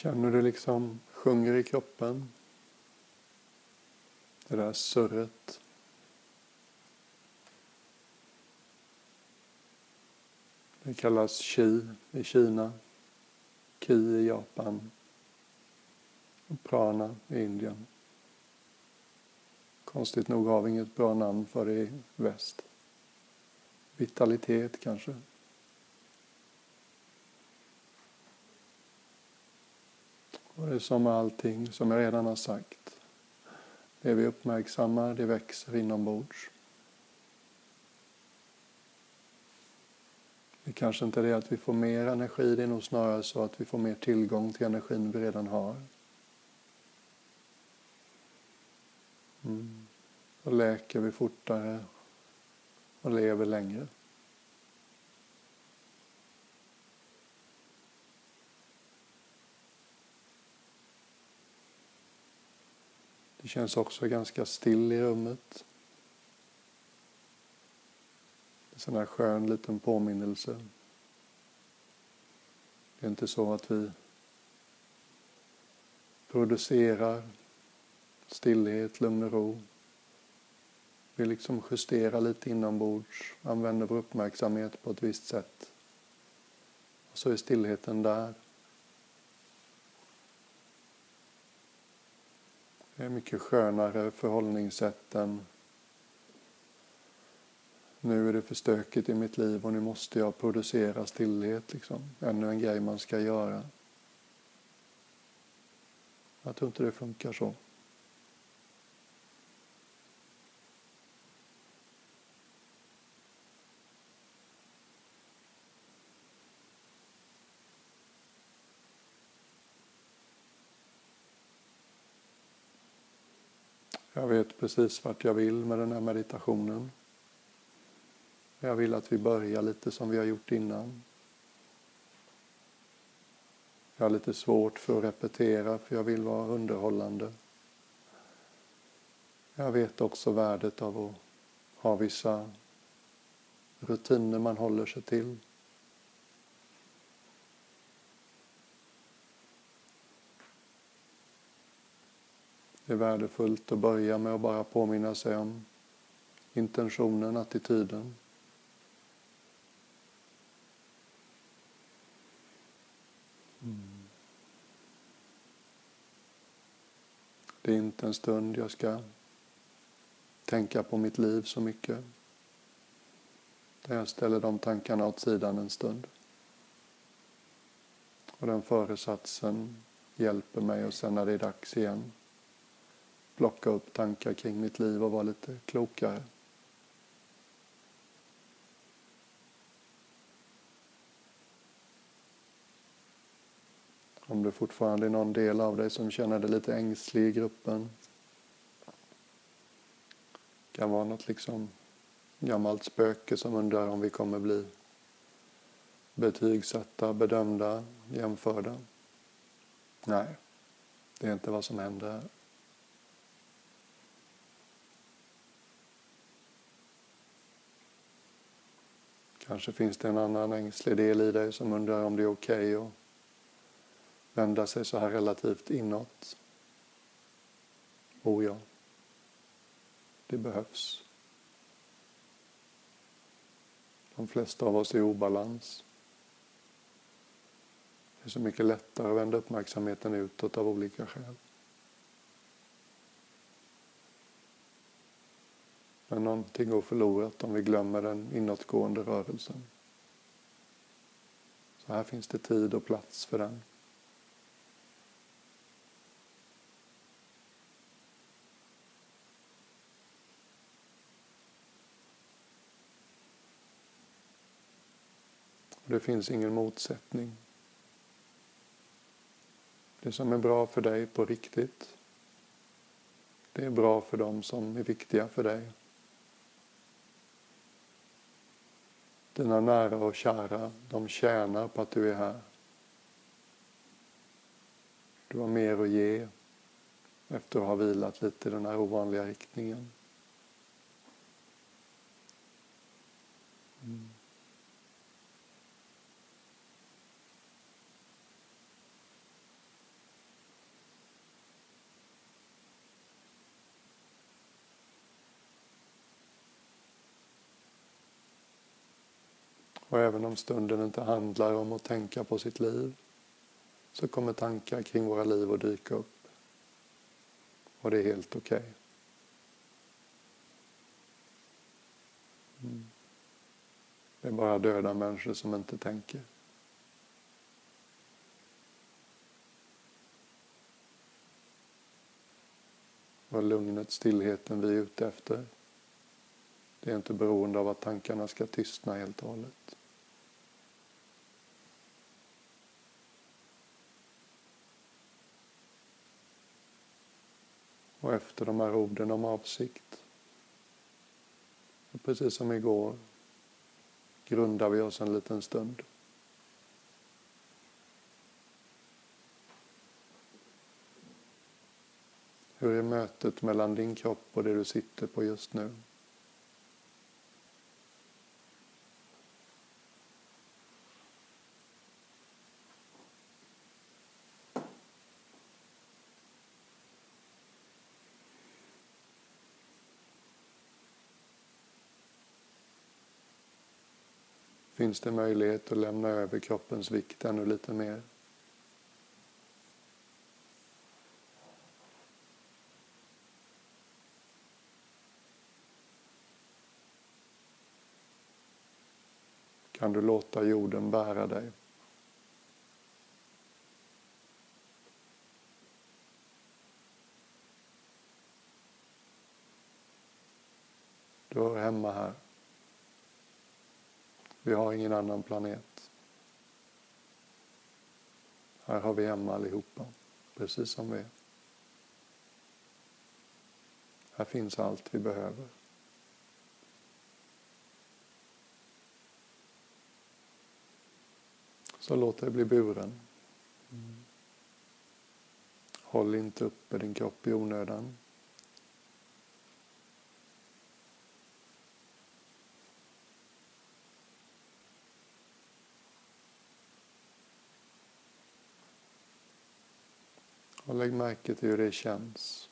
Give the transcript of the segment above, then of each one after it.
Känner du liksom sjunger i kroppen? Det där surret. Det kallas qi i Kina, ki i Japan och prana i Indien. Konstigt nog har vi inget bra namn för det i väst. Vitalitet kanske. Och det är som med allting som jag redan har sagt. Det vi uppmärksammar, det växer inombords. Det kanske inte är det att vi får mer energi, det är nog snarare så att vi får mer tillgång till energin vi redan har. Mm. Då läker vi fortare och lever längre. Det känns också ganska still i rummet. En sån här skön liten påminnelse. Det är inte så att vi producerar stillhet, lugn och ro. Vi liksom justerar lite inombords, använder vår uppmärksamhet på ett visst sätt. Och så är stillheten där. Det är mycket skönare förhållningssätt än nu är det för stökigt i mitt liv och nu måste jag producera stillhet. Liksom. Ännu en grej man ska göra. Jag tror inte det funkar så. Jag vet precis vart jag vill med den här meditationen. Jag vill att vi börjar lite som vi har gjort innan. Jag har lite svårt för att repetera för jag vill vara underhållande. Jag vet också värdet av att ha vissa rutiner man håller sig till. Det är värdefullt att börja med att bara påminna sig om intentionen, attityden. Mm. Det är inte en stund jag ska tänka på mitt liv så mycket. Där jag ställer de tankarna åt sidan en stund. Och den föresatsen hjälper mig och sen när det är dags igen plocka upp tankar kring mitt liv och vara lite klokare. Om det fortfarande är någon del av dig som känner dig lite ängslig i gruppen. Det kan vara något liksom gammalt spöke som undrar om vi kommer bli betygsatta, bedömda, jämförda. Nej, det är inte vad som händer Kanske finns det en annan ängslig del i dig som undrar om det är okej okay att vända sig så här relativt inåt. Oh ja, det behövs. De flesta av oss är i obalans. Det är så mycket lättare att vända uppmärksamheten utåt av olika skäl. Men någonting går förlorat om vi glömmer den inåtgående rörelsen. Så här finns det tid och plats för den. Det finns ingen motsättning. Det som är bra för dig på riktigt, det är bra för dem som är viktiga för dig. Dina nära och kära, de tjänar på att du är här. Du har mer att ge efter att ha vilat lite i den här ovanliga riktningen. Mm. Och även om stunden inte handlar om att tänka på sitt liv så kommer tankar kring våra liv att dyka upp. Och det är helt okej. Okay. Mm. Det är bara döda människor som inte tänker. Och lugnet, stillheten vi är ute efter, det är inte beroende av att tankarna ska tystna helt och hållet. Och efter de här orden om avsikt, Och precis som igår, grundar vi oss en liten stund. Hur är mötet mellan din kropp och det du sitter på just nu? Finns det möjlighet att lämna över kroppens vikt ännu lite mer? kan du låta jorden bära dig. Du hör hemma här. Vi har ingen annan planet. Här har vi hemma allihopa, precis som vi är. Här finns allt vi behöver. Så låt dig bli buren. Håll inte uppe din kropp i onödan. Och lägg märke till hur det känns.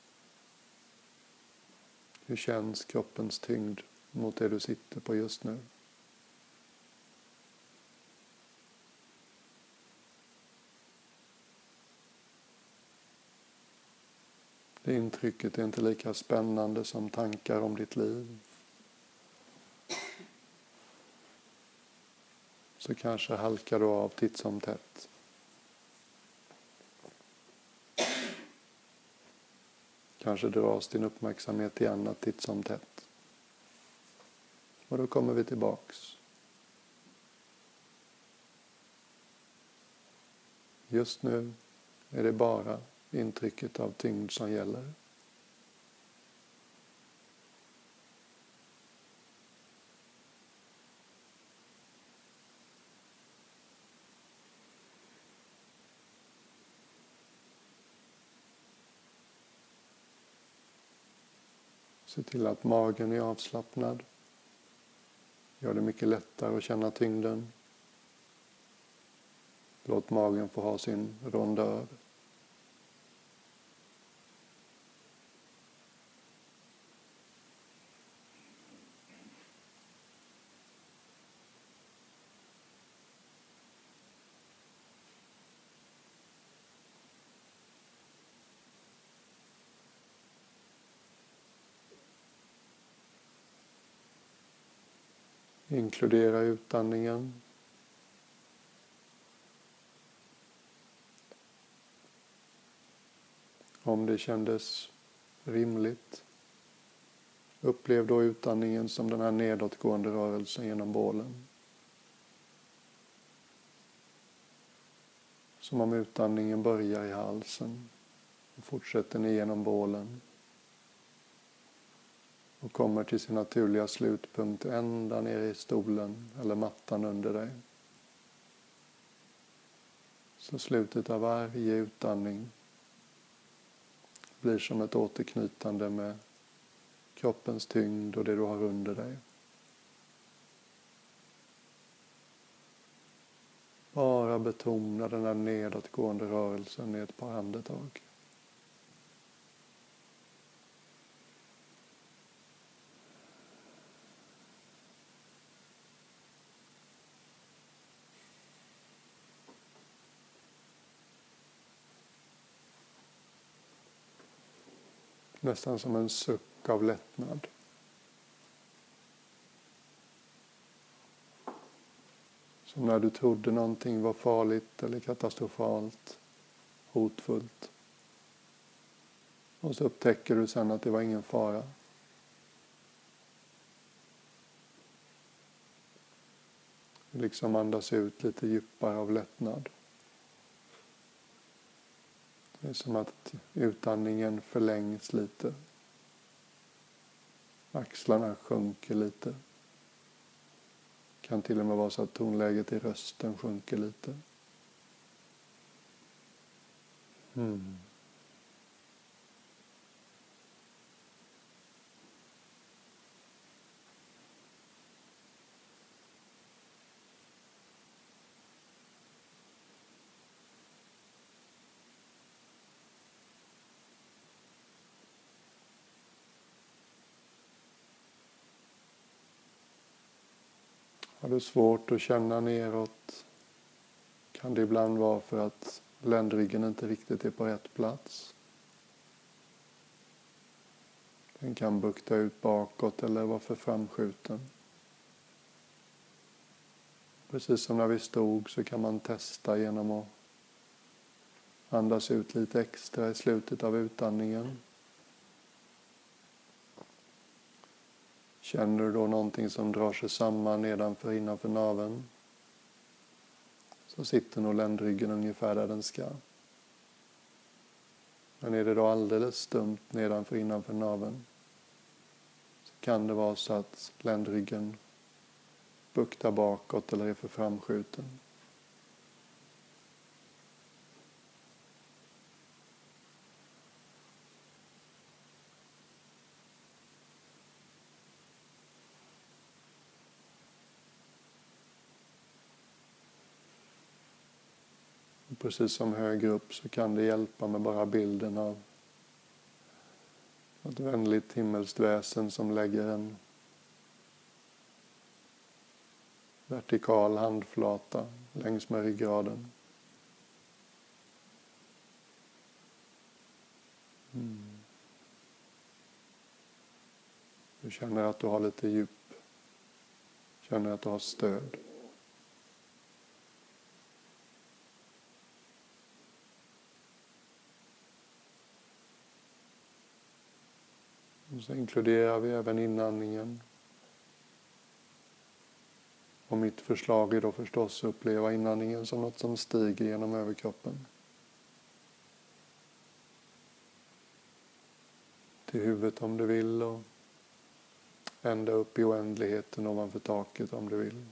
Hur känns kroppens tyngd mot det du sitter på just nu? Det intrycket är inte lika spännande som tankar om ditt liv. Så kanske halkar du av titt som tätt. Kanske dras din uppmärksamhet till annat titt som tätt. Och då kommer vi tillbaks. Just nu är det bara intrycket av tyngd som gäller. Se till att magen är avslappnad. Gör det mycket lättare att känna tyngden. Låt magen få ha sin rondör. Inkludera utandningen. Om det kändes rimligt. Upplev då utandningen som den här nedåtgående rörelsen genom bålen. Som om utandningen börjar i halsen och fortsätter ner genom bålen och kommer till sin naturliga slutpunkt ända ner i stolen eller mattan under dig. Så slutet av varje utandning blir som ett återknytande med kroppens tyngd och det du har under dig. Bara betona den här nedåtgående rörelsen i ett par andetag. Nästan som en suck av lättnad. Som när du trodde någonting var farligt eller katastrofalt, hotfullt. Och så upptäcker du sen att det var ingen fara. Liksom andas ut lite djupare av lättnad. Det är som att utandningen förlängs lite. Axlarna sjunker lite. Det kan till och med vara så att tonläget i rösten sjunker lite. Mm. Har du svårt att känna neråt kan det ibland vara för att ländryggen inte riktigt är på rätt plats. Den kan bukta ut bakåt eller vara för framskjuten. Precis som när vi stod så kan man testa genom att andas ut lite extra i slutet av utandningen. Känner du då någonting som drar sig samman nedanför innanför naveln så sitter nog ländryggen ungefär där den ska. Men är det då alldeles stumt nedanför innanför naveln så kan det vara så att ländryggen buktar bakåt eller är för framskjuten. Precis som högre upp så kan det hjälpa med bara bilden av ett vänligt himmelskt väsen som lägger en vertikal handflata längs med ryggraden. Mm. Du känner att du har lite djup. Känner att du har stöd. Och så inkluderar vi även inandningen. Och mitt förslag är då förstås att uppleva inandningen som något som stiger genom överkroppen. Till huvudet om du vill och ända upp i oändligheten ovanför taket om du vill.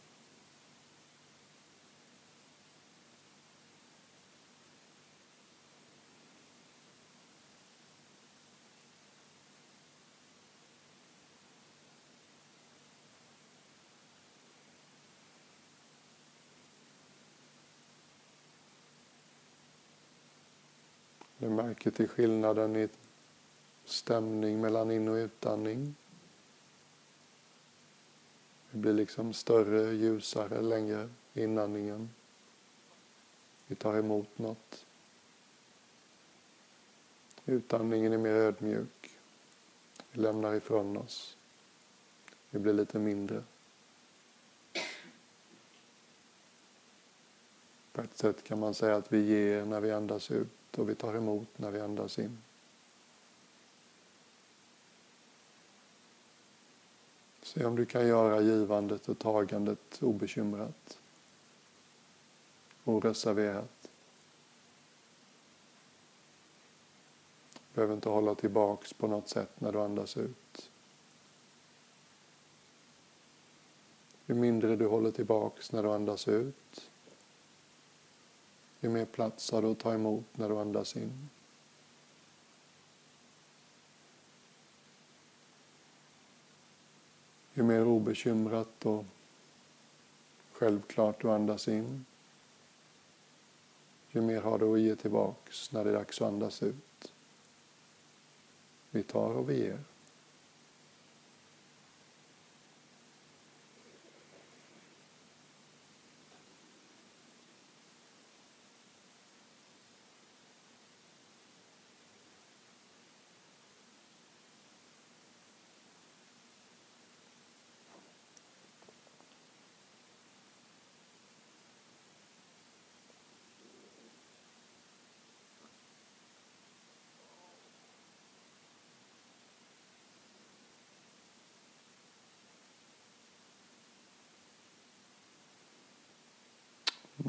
Märke till skillnaden i stämning mellan in och utandning. Det blir liksom större, ljusare, längre inandningen. Vi tar emot något. Utandningen är mer ödmjuk. Vi lämnar ifrån oss. Vi blir lite mindre. På ett sätt kan man säga att vi ger när vi andas ut och vi tar emot när vi andas in. Se om du kan göra givandet och tagandet obekymrat, oreserverat. Du behöver inte hålla tillbaks på något sätt när du andas ut. Ju mindre du håller tillbaks när du andas ut, ju mer plats har du att ta emot när du andas in. Ju mer obekymrat och självklart du andas in, ju mer har du att ge tillbaks när det är dags att andas ut. Vi tar och vi ger.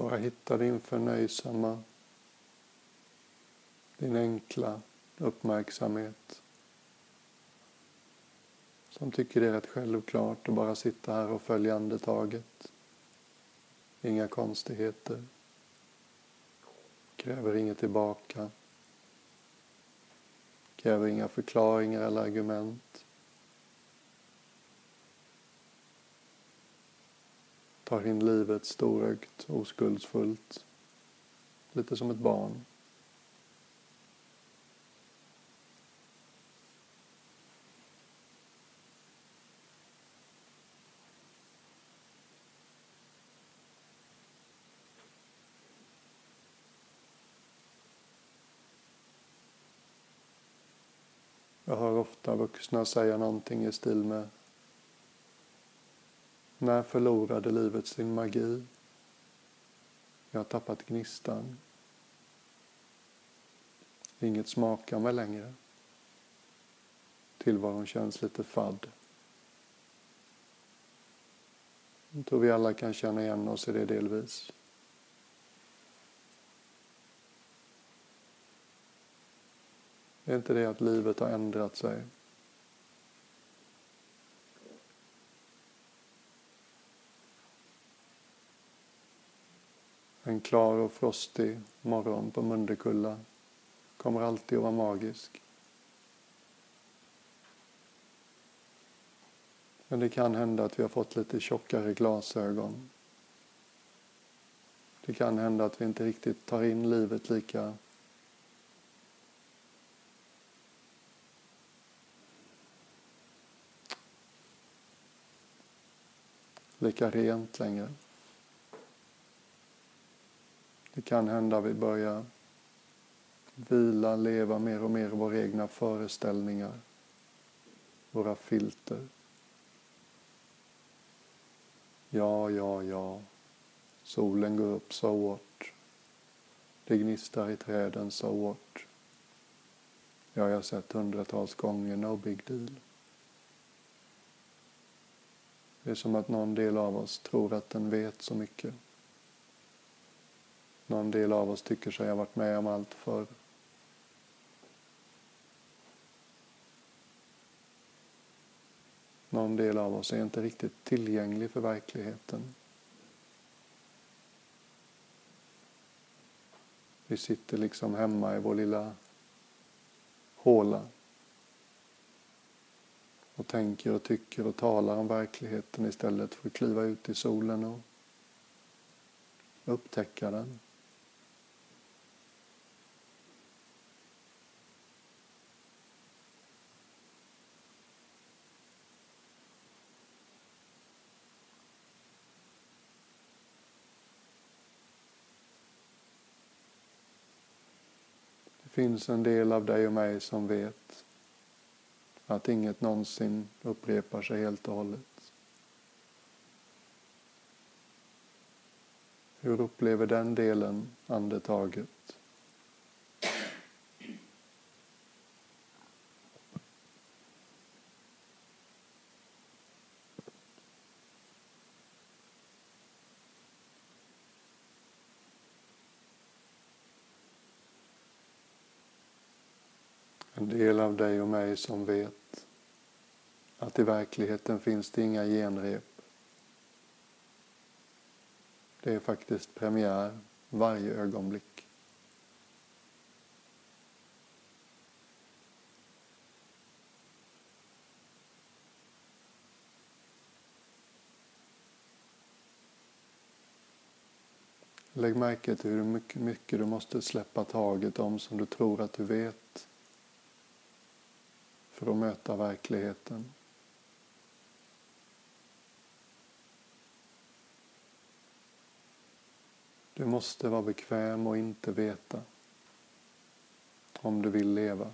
Bara hitta din förnöjsamma, din enkla uppmärksamhet som tycker det är rätt självklart att bara sitta här och följa andetaget. Inga konstigheter. Kräver inget tillbaka. Kräver inga förklaringar eller argument. Tar in livet storögt, oskuldsfullt. Lite som ett barn. Jag hör ofta vuxna säga någonting i stil med när förlorade livet sin magi? Jag har tappat gnistan. Inget smakar mig längre. Tillvaron känns lite fadd. Jag tror vi alla kan känna igen oss i det delvis. Är inte det att livet har ändrat sig? En klar och frostig morgon på Mundekulla kommer alltid att vara magisk. Men det kan hända att vi har fått lite tjockare glasögon. Det kan hända att vi inte riktigt tar in livet lika lika rent längre. Det kan hända vi börjar vila, leva mer och mer i våra egna föreställningar, våra filter. Ja, ja, ja. Solen går upp så åt. Det gnistrar i träden så åt. Ja, jag har sett hundratals gånger, no big deal. Det är som att någon del av oss tror att den vet så mycket. Någon del av oss tycker sig ha varit med om allt förr. Någon del av oss är inte riktigt tillgänglig för verkligheten. Vi sitter liksom hemma i vår lilla håla och tänker och tycker och talar om verkligheten istället för att kliva ut i solen och upptäcka den. Finns en del av dig och mig som vet att inget någonsin upprepar sig helt och hållet. Hur upplever den delen andetaget? En del av dig och mig som vet att i verkligheten finns det inga genrep. Det är faktiskt premiär varje ögonblick. Lägg märke till hur mycket, mycket du måste släppa taget om som du tror att du vet för att möta verkligheten. Du måste vara bekväm och inte veta om du vill leva.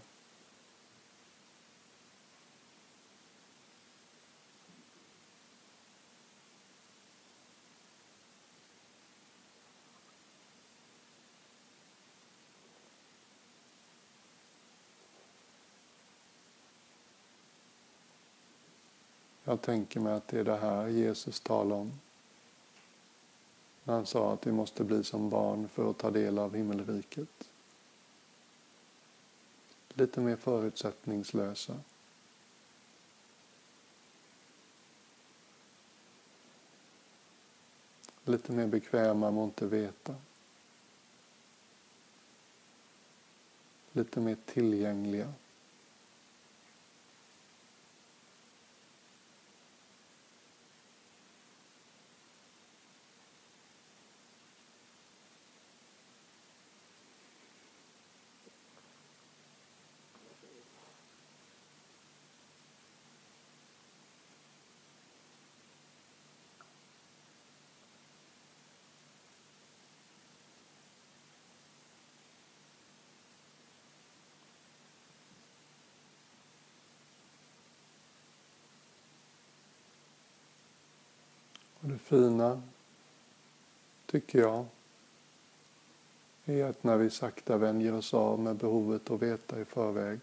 Jag tänker mig att det är det här Jesus talar om. När han sa att vi måste bli som barn för att ta del av himmelriket. Lite mer förutsättningslösa. Lite mer bekväma med att inte veta. Lite mer tillgängliga. Och det fina, tycker jag, är att när vi sakta vänjer oss av med behovet att veta i förväg.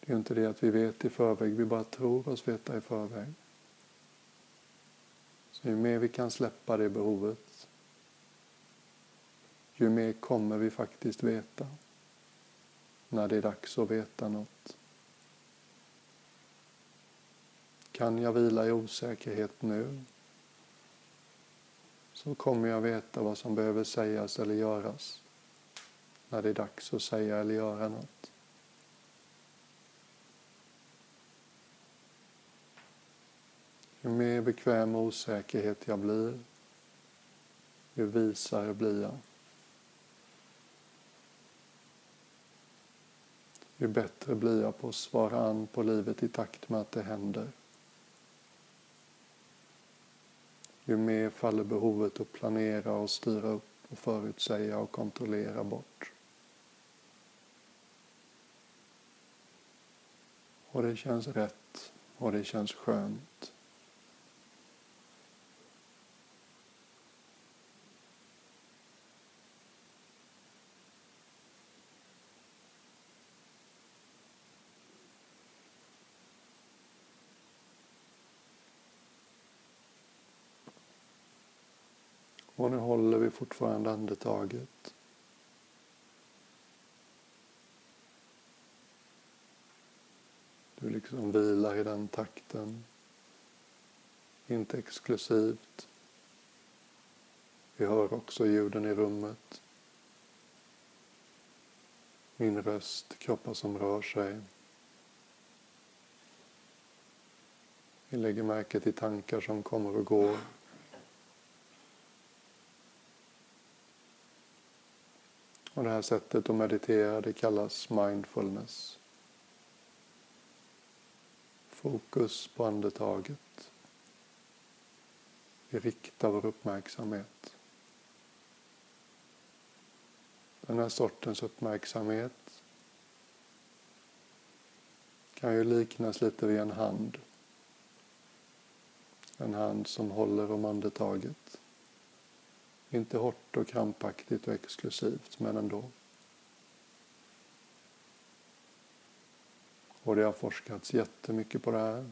Det är inte det att vi vet i förväg, vi bara tror oss veta i förväg. Så ju mer vi kan släppa det behovet, ju mer kommer vi faktiskt veta när det är dags att veta något. Kan jag vila i osäkerhet nu så kommer jag veta vad som behöver sägas eller göras när det är dags att säga eller göra något. Ju mer bekväm och osäkerhet jag blir, ju visare blir jag. Ju bättre blir jag på att svara an på livet i takt med att det händer. Ju mer faller behovet att planera och styra upp och förutsäga och kontrollera bort. Och det känns rätt och det känns skönt. Och nu håller vi fortfarande andetaget. Du liksom vilar i den takten. Inte exklusivt. Vi hör också ljuden i rummet. Min röst, kroppar som rör sig. Vi lägger märke till tankar som kommer och går. Och det här sättet att meditera det kallas mindfulness. Fokus på andetaget. Vi riktar vår uppmärksamhet. Den här sortens uppmärksamhet kan ju liknas lite vid en hand. En hand som håller om andetaget. Inte hårt och krampaktigt och exklusivt, men ändå. Och det har forskats jättemycket på det här.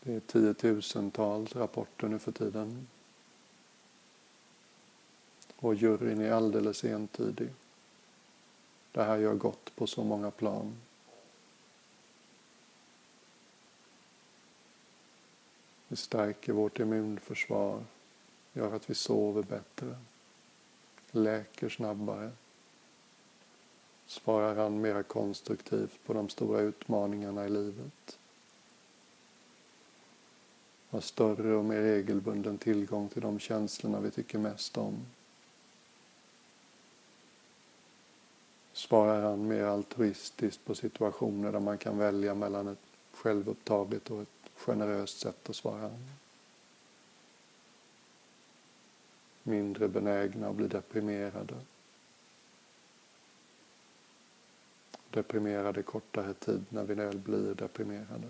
Det är tiotusentals rapporter nu för tiden. Och juryn är alldeles entydig. Det här gör gott på så många plan. Det stärker vårt immunförsvar, gör att vi sover bättre, läker snabbare, svarar han mera konstruktivt på de stora utmaningarna i livet. Har större och mer regelbunden tillgång till de känslorna vi tycker mest om. Svarar han mer altruistiskt på situationer där man kan välja mellan ett självupptaget och ett generöst sätt att svara. Mindre benägna att bli deprimerade. Deprimerade kortare tid när vi väl blir deprimerade.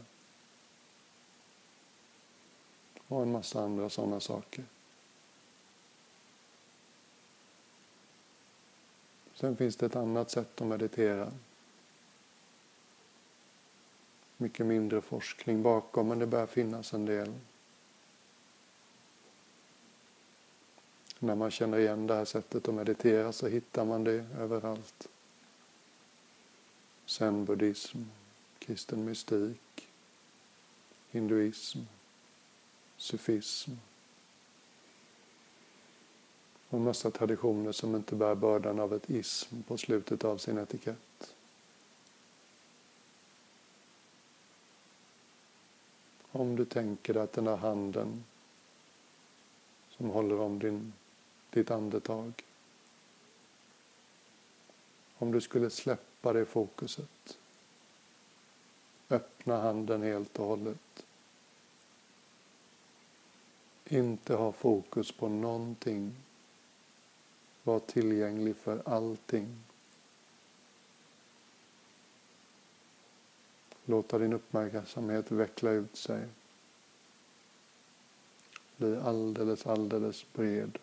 Och en massa andra sådana saker. Sen finns det ett annat sätt att meditera mycket mindre forskning bakom, men det börjar finnas en del. När man känner igen det här sättet att meditera så hittar man det överallt. Zen-buddhism, kristen mystik, hinduism, sufism och en massa traditioner som inte bär bördan av ett ism på slutet av sin etikett. Om du tänker dig att den här handen som håller om din, ditt andetag. Om du skulle släppa det fokuset. Öppna handen helt och hållet. Inte ha fokus på någonting. Var tillgänglig för allting. Låta din uppmärksamhet veckla ut sig. Bli alldeles, alldeles bred.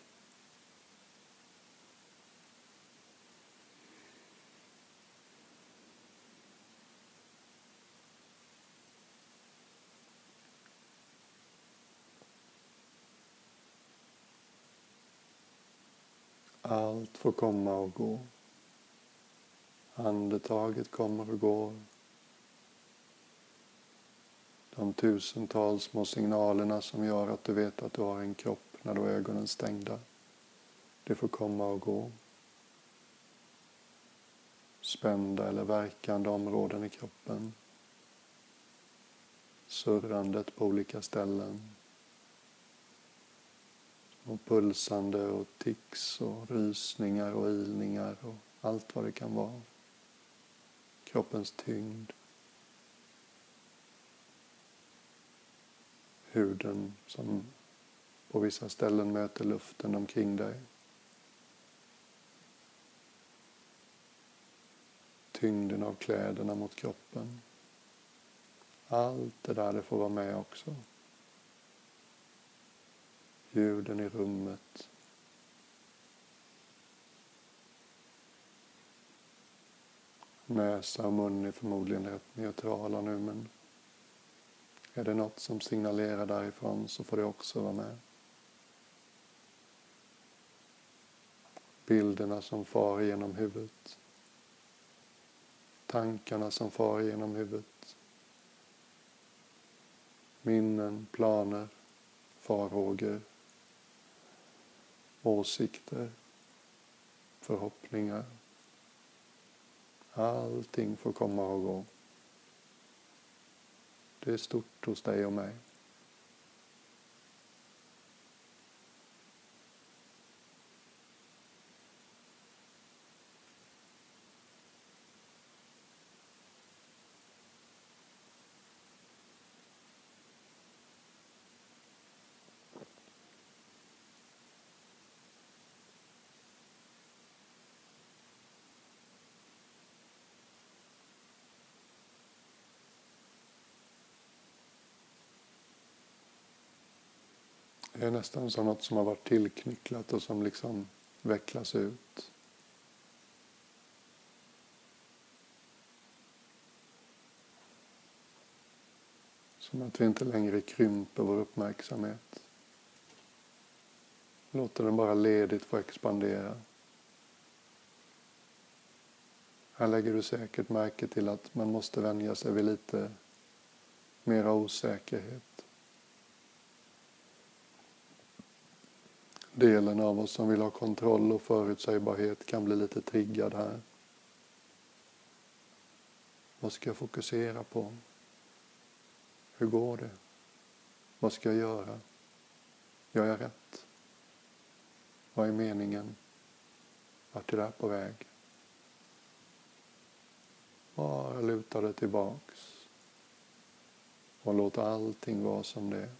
Allt får komma och gå. Andetaget kommer och går. De tusentals små signalerna som gör att du vet att du har en kropp när du har ögonen stängda. Det får komma och gå. Spända eller verkande områden i kroppen. Surrandet på olika ställen. Och pulsande och tics och rysningar och ilningar och allt vad det kan vara. Kroppens tyngd. huden som på vissa ställen möter luften omkring dig. Tyngden av kläderna mot kroppen. Allt det där det får vara med också. Ljuden i rummet. Näsa och mun är förmodligen rätt neutrala nu men är det något som signalerar därifrån så får det också vara med. Bilderna som far genom huvudet. Tankarna som far genom huvudet. Minnen, planer, farhågor, åsikter, förhoppningar. Allting får komma och gå. Det är stort hos dig och mig. Det är nästan som något som har varit tillknycklat och som liksom vecklas ut. Som att vi inte längre krymper vår uppmärksamhet. Låter den bara ledigt få expandera. Här lägger du säkert märke till att man måste vänja sig vid lite mera osäkerhet. Delen av oss som vill ha kontroll och förutsägbarhet kan bli lite triggad här. Vad ska jag fokusera på? Hur går det? Vad ska jag göra? Gör jag rätt? Vad är meningen? Vart är det här på väg? Bara luta dig tillbaks och låt allting vara som det är.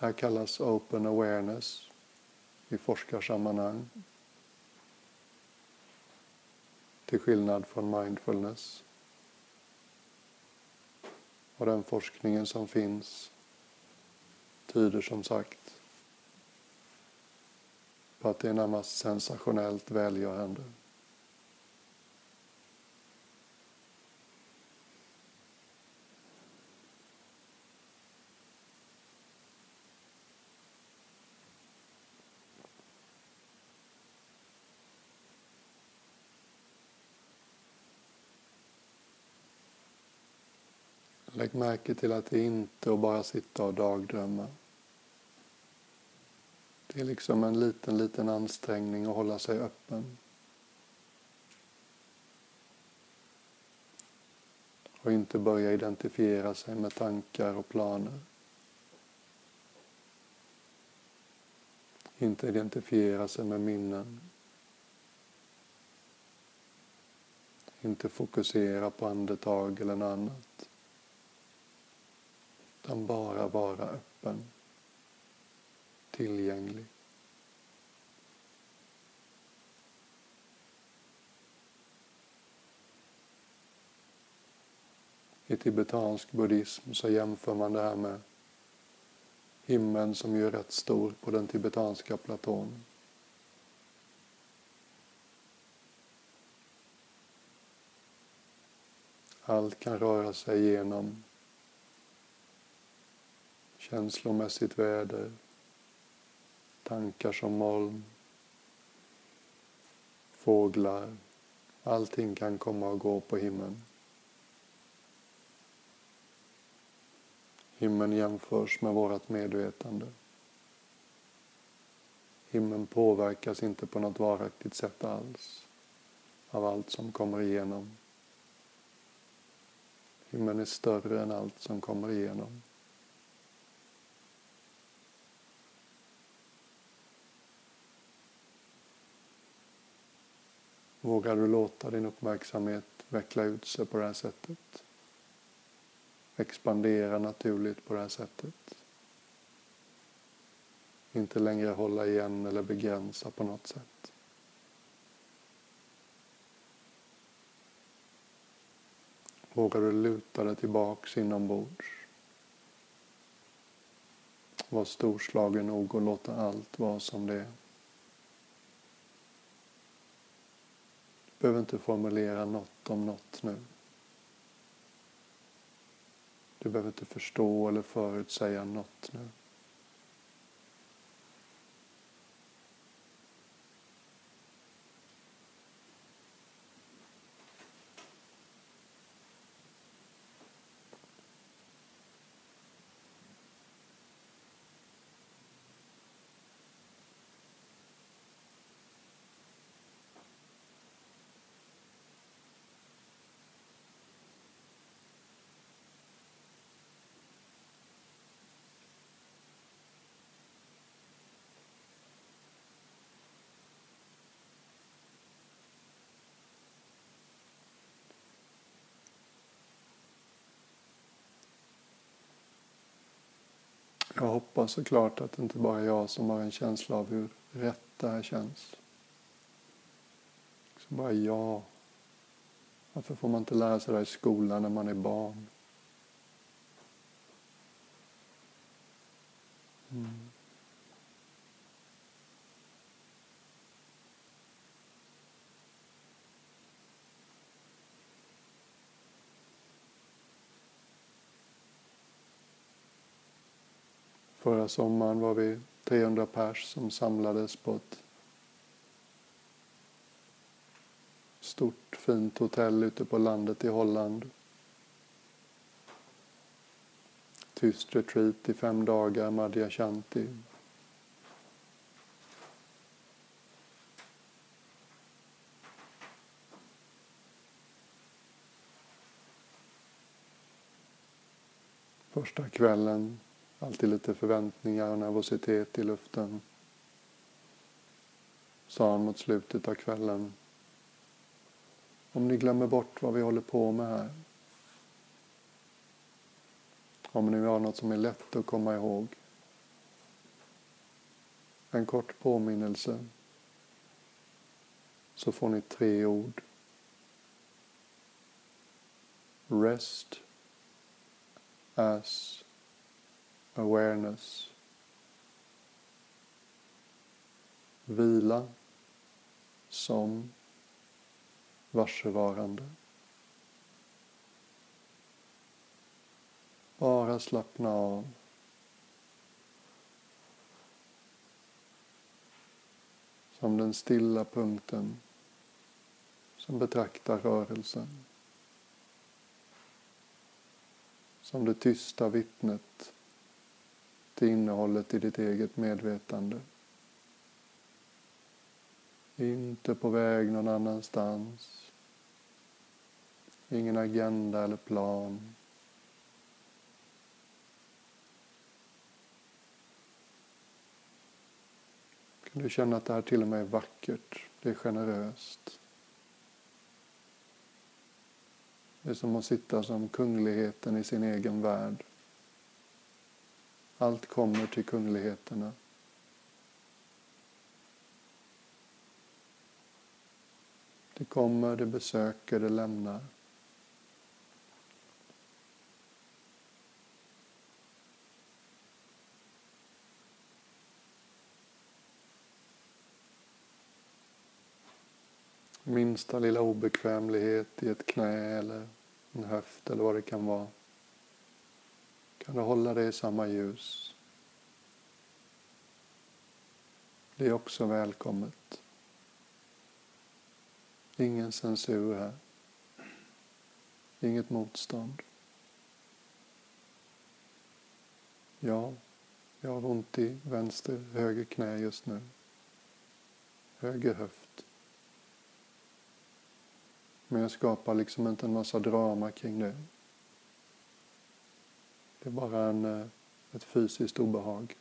Det här kallas open awareness i forskarsammanhang. Till skillnad från mindfulness. Och den forskningen som finns tyder som sagt på att det är närmast sensationellt välgörande. Lägg märke till att det inte är att bara sitta och dagdrömma. Det är liksom en liten, liten ansträngning att hålla sig öppen. Och inte börja identifiera sig med tankar och planer. Inte identifiera sig med minnen. Inte fokusera på andetag eller något annat. Utan bara vara öppen. Tillgänglig. I tibetansk buddhism så jämför man det här med himlen som ju är rätt stor på den tibetanska platån. Allt kan röra sig genom känslomässigt väder, tankar som moln, fåglar. Allting kan komma och gå på himlen. Himlen jämförs med vårt medvetande. Himlen påverkas inte på något varaktigt sätt alls av allt som kommer igenom. Himlen är större än allt som kommer igenom. Vågar du låta din uppmärksamhet veckla ut sig på det här sättet? expandera naturligt på det här sättet. Inte längre hålla igen eller begränsa på något sätt. Vågar du luta dig tillbaks inombords? Var storslagen nog och låta allt vara som det är. Behöver inte formulera något om något nu. Du behöver inte förstå eller förutsäga något nu. Jag hoppas såklart att det inte bara är jag som har en känsla av hur rätt det här känns. Så bara jag. Varför får man inte lära sig det här i skolan när man är barn? Förra sommaren var vi 300 pers som samlades på ett stort fint hotell ute på landet i Holland. Tyst retreat i fem dagar, Madhya Shanti. Första kvällen Alltid lite förväntningar och nervositet i luften. Sa han mot slutet av kvällen. Om ni glömmer bort vad vi håller på med här. Om ni har något som är lätt att komma ihåg. En kort påminnelse. Så får ni tre ord. Rest as awareness. Vila som varsevarande. Bara slappna av. Som den stilla punkten som betraktar rörelsen. som det tysta vittnet till innehållet i ditt eget medvetande. Inte på väg någon annanstans. Ingen agenda eller plan. Kan du känna att det här till och med är vackert, det är generöst. Det är som att sitta som kungligheten i sin egen värld. Allt kommer till kungligheterna. Det kommer, det besöker, det lämnar. Minsta lilla obekvämlighet i ett knä eller en höft eller vad det kan vara. Kan du hålla det i samma ljus? Det är också välkommet. Ingen censur här. Inget motstånd. Ja, jag har ont i vänster, höger knä just nu. Höger höft. Men jag skapar liksom inte en massa drama kring det. Det är bara en, eh, ett fysiskt obehag.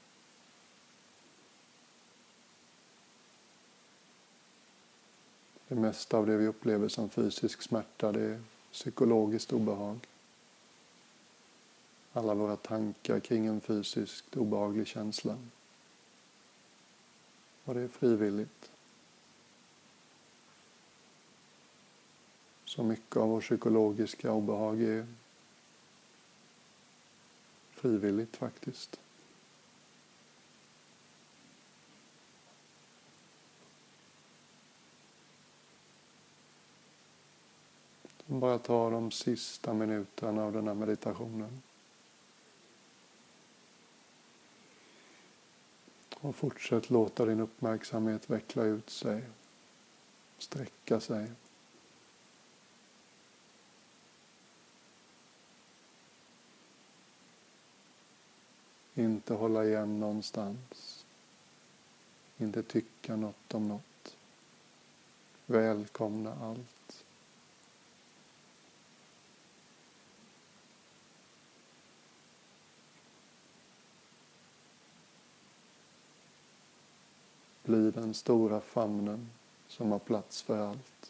Det mesta av det vi upplever som fysisk smärta, det är psykologiskt obehag. Alla våra tankar kring en fysiskt obehaglig känsla. Och det är frivilligt. Så mycket av vår psykologiska obehag är frivilligt faktiskt. Bara ta de sista minuterna av den här meditationen. Och fortsätt låta din uppmärksamhet veckla ut sig, sträcka sig. Inte hålla igen någonstans. Inte tycka något om något. Välkomna allt. Bli den stora famnen som har plats för allt.